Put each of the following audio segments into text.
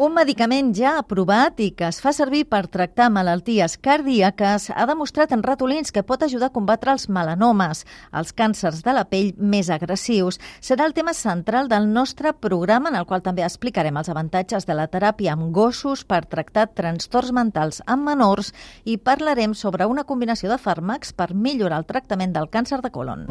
Un medicament ja aprovat i que es fa servir per tractar malalties cardíaques ha demostrat en ratolins que pot ajudar a combatre els melanomes, els càncers de la pell més agressius. Serà el tema central del nostre programa, en el qual també explicarem els avantatges de la teràpia amb gossos per tractar trastorns mentals en menors i parlarem sobre una combinació de fàrmacs per millorar el tractament del càncer de colon.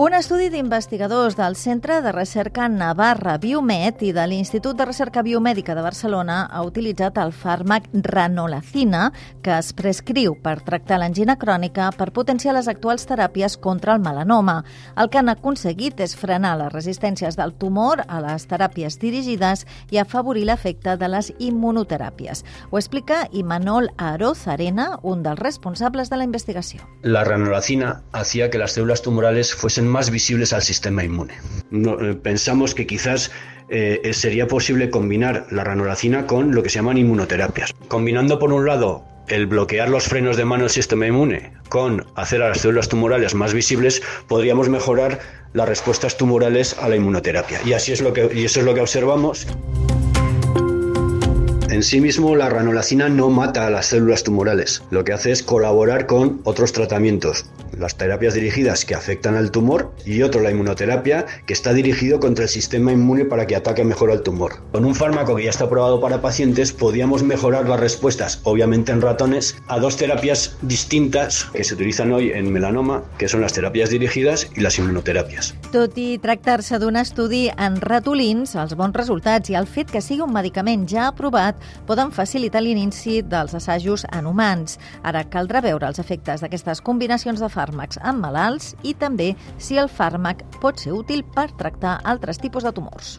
Un estudi d'investigadors del Centre de Recerca Navarra Biomed i de l'Institut de Recerca Biomèdica de Barcelona ha utilitzat el fàrmac ranolacina, que es prescriu per tractar l'angina crònica per potenciar les actuals teràpies contra el melanoma. El que han aconseguit és frenar les resistències del tumor a les teràpies dirigides i afavorir l'efecte de les immunoteràpies. Ho explica Imanol Aroz Arena, un dels responsables de la investigació. La ranolacina hacía que las células tumorales fuesen más visibles al sistema inmune. No, eh, pensamos que quizás eh, eh, sería posible combinar la ranolacina con lo que se llaman inmunoterapias. Combinando por un lado el bloquear los frenos de mano del sistema inmune con hacer a las células tumorales más visibles, podríamos mejorar las respuestas tumorales a la inmunoterapia. Y así es lo que, y eso es lo que observamos. En sí mismo la ranolacina no mata a las células tumorales, lo que hace es colaborar con otros tratamientos, las terapias dirigidas que afectan al tumor y otro, la inmunoterapia, que está dirigido contra el sistema inmune para que ataque mejor al tumor. Con un fármaco que ya está aprobado para pacientes, podíamos mejorar las respuestas, obviamente en ratones, a dos terapias distintas que se utilizan hoy en melanoma, que son las terapias dirigidas i les immunoterapies. Tot i tractar-se d'un estudi en ratolins, els bons resultats i el fet que sigui un medicament ja aprovat poden facilitar l'inici dels assajos en humans. Ara caldrà veure els efectes d'aquestes combinacions de fàrmacs fàrmacs en malalts i també si el fàrmac pot ser útil per tractar altres tipus de tumors.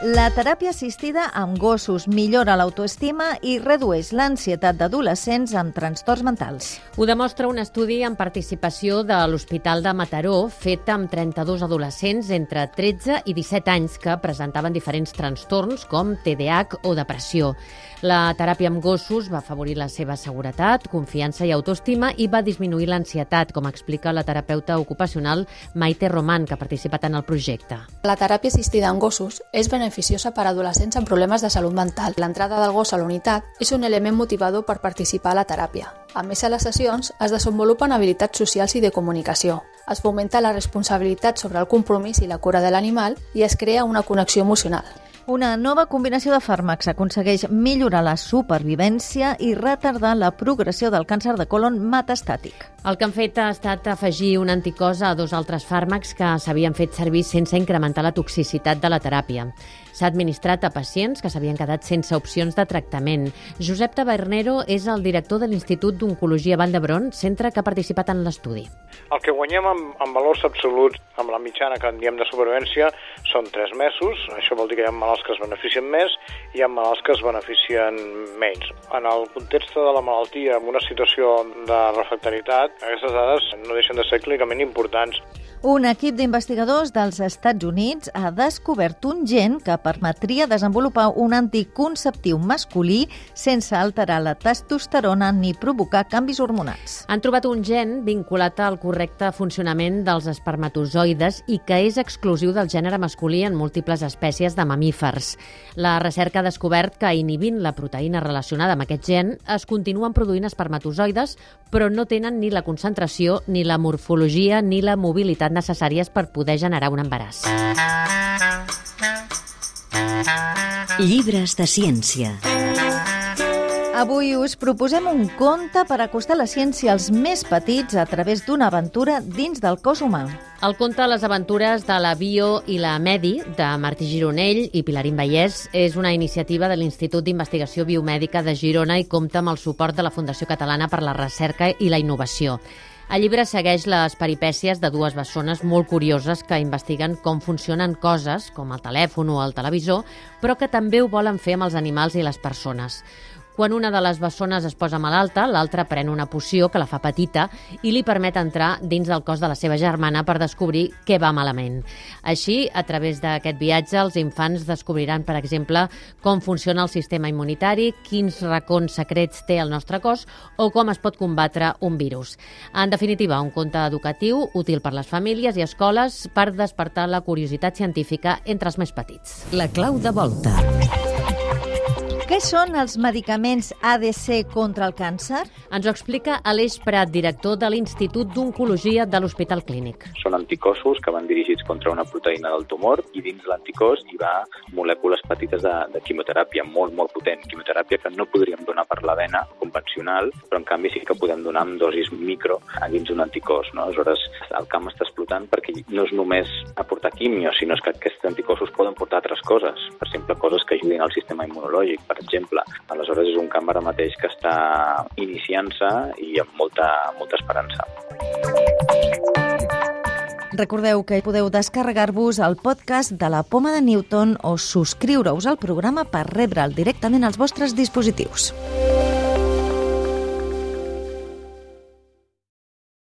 La teràpia assistida amb gossos millora l'autoestima i redueix l'ansietat d'adolescents amb trastorns mentals. Ho demostra un estudi en participació de l'Hospital de Mataró fet amb 32 adolescents entre 13 i 17 anys que presentaven diferents trastorns com TDAH o depressió. La teràpia amb gossos va afavorir la seva seguretat, confiança i autoestima i va disminuir l'ansietat, com explica la terapeuta ocupacional Maite Roman, que ha participat en el projecte. La teràpia assistida amb gossos és beneficiosa per a adolescents amb problemes de salut mental. L'entrada del gos a la unitat és un element motivador per participar a la teràpia. A més, a les sessions es desenvolupen habilitats socials i de comunicació. Es fomenta la responsabilitat sobre el compromís i la cura de l'animal i es crea una connexió emocional. Una nova combinació de fàrmacs aconsegueix millorar la supervivència i retardar la progressió del càncer de colon metastàtic. El que han fet ha estat afegir un anticòs a dos altres fàrmacs que s'havien fet servir sense incrementar la toxicitat de la teràpia. S'ha administrat a pacients que s'havien quedat sense opcions de tractament. Josep Tabernero és el director de l'Institut d'Oncologia Vall d'Hebron, centre que ha participat en l'estudi. El que guanyem en, en valors absoluts amb la mitjana que en diem de supervivència són 3 mesos. Això vol dir que hi ha malalts que es beneficien més i hi ha malalts que es beneficien menys. En el context de la malaltia, en una situació de refractaritat, aquestes dades no deixen de ser clínicament importants. Un equip d'investigadors dels Estats Units ha descobert un gen que permetria desenvolupar un anticonceptiu masculí sense alterar la testosterona ni provocar canvis hormonals. Han trobat un gen vinculat al correcte funcionament dels espermatozoides i que és exclusiu del gènere masculí en múltiples espècies de mamífers. La recerca ha descobert que inhibint la proteïna relacionada amb aquest gen es continuen produint espermatozoides, però no tenen ni la concentració, ni la morfologia, ni la mobilitat capacitat necessàries per poder generar un embaràs. Llibres de ciència. Avui us proposem un conte per acostar la ciència als més petits a través d'una aventura dins del cos humà. El conte Les aventures de la Bio i la Medi, de Martí Gironell i Pilarín Vallès, és una iniciativa de l'Institut d'Investigació Biomèdica de Girona i compta amb el suport de la Fundació Catalana per la Recerca i la Innovació. El llibre segueix les peripècies de dues bessones molt curioses que investiguen com funcionen coses, com el telèfon o el televisor, però que també ho volen fer amb els animals i les persones. Quan una de les bessones es posa malalta, l'altra pren una poció que la fa petita i li permet entrar dins del cos de la seva germana per descobrir què va malament. Així, a través d'aquest viatge, els infants descobriran, per exemple, com funciona el sistema immunitari, quins racons secrets té el nostre cos o com es pot combatre un virus. En definitiva, un conte educatiu útil per les famílies i escoles per despertar la curiositat científica entre els més petits. La clau de volta. Què són els medicaments ADC contra el càncer? Ens ho explica Aleix Prat, director de l'Institut d'Oncologia de l'Hospital Clínic. Són anticossos que van dirigits contra una proteïna del tumor i dins l'anticòs hi va molècules petites de, de quimioteràpia molt, molt potent. Quimioteràpia que no podríem donar per la vena convencional, però en canvi sí que podem donar amb dosis micro a dins un anticòs. No? Aleshores, el camp està explotant perquè no és només aportar quimio, sinó que aquests anticossos poden portar altres coses. Per exemple, coses que ajudin al sistema immunològic, per exemple. Aleshores, és un camp ara mateix que està iniciant-se i amb molta, molta esperança. Recordeu que podeu descarregar-vos el podcast de la Poma de Newton o subscriure-us al programa per rebre'l directament als vostres dispositius.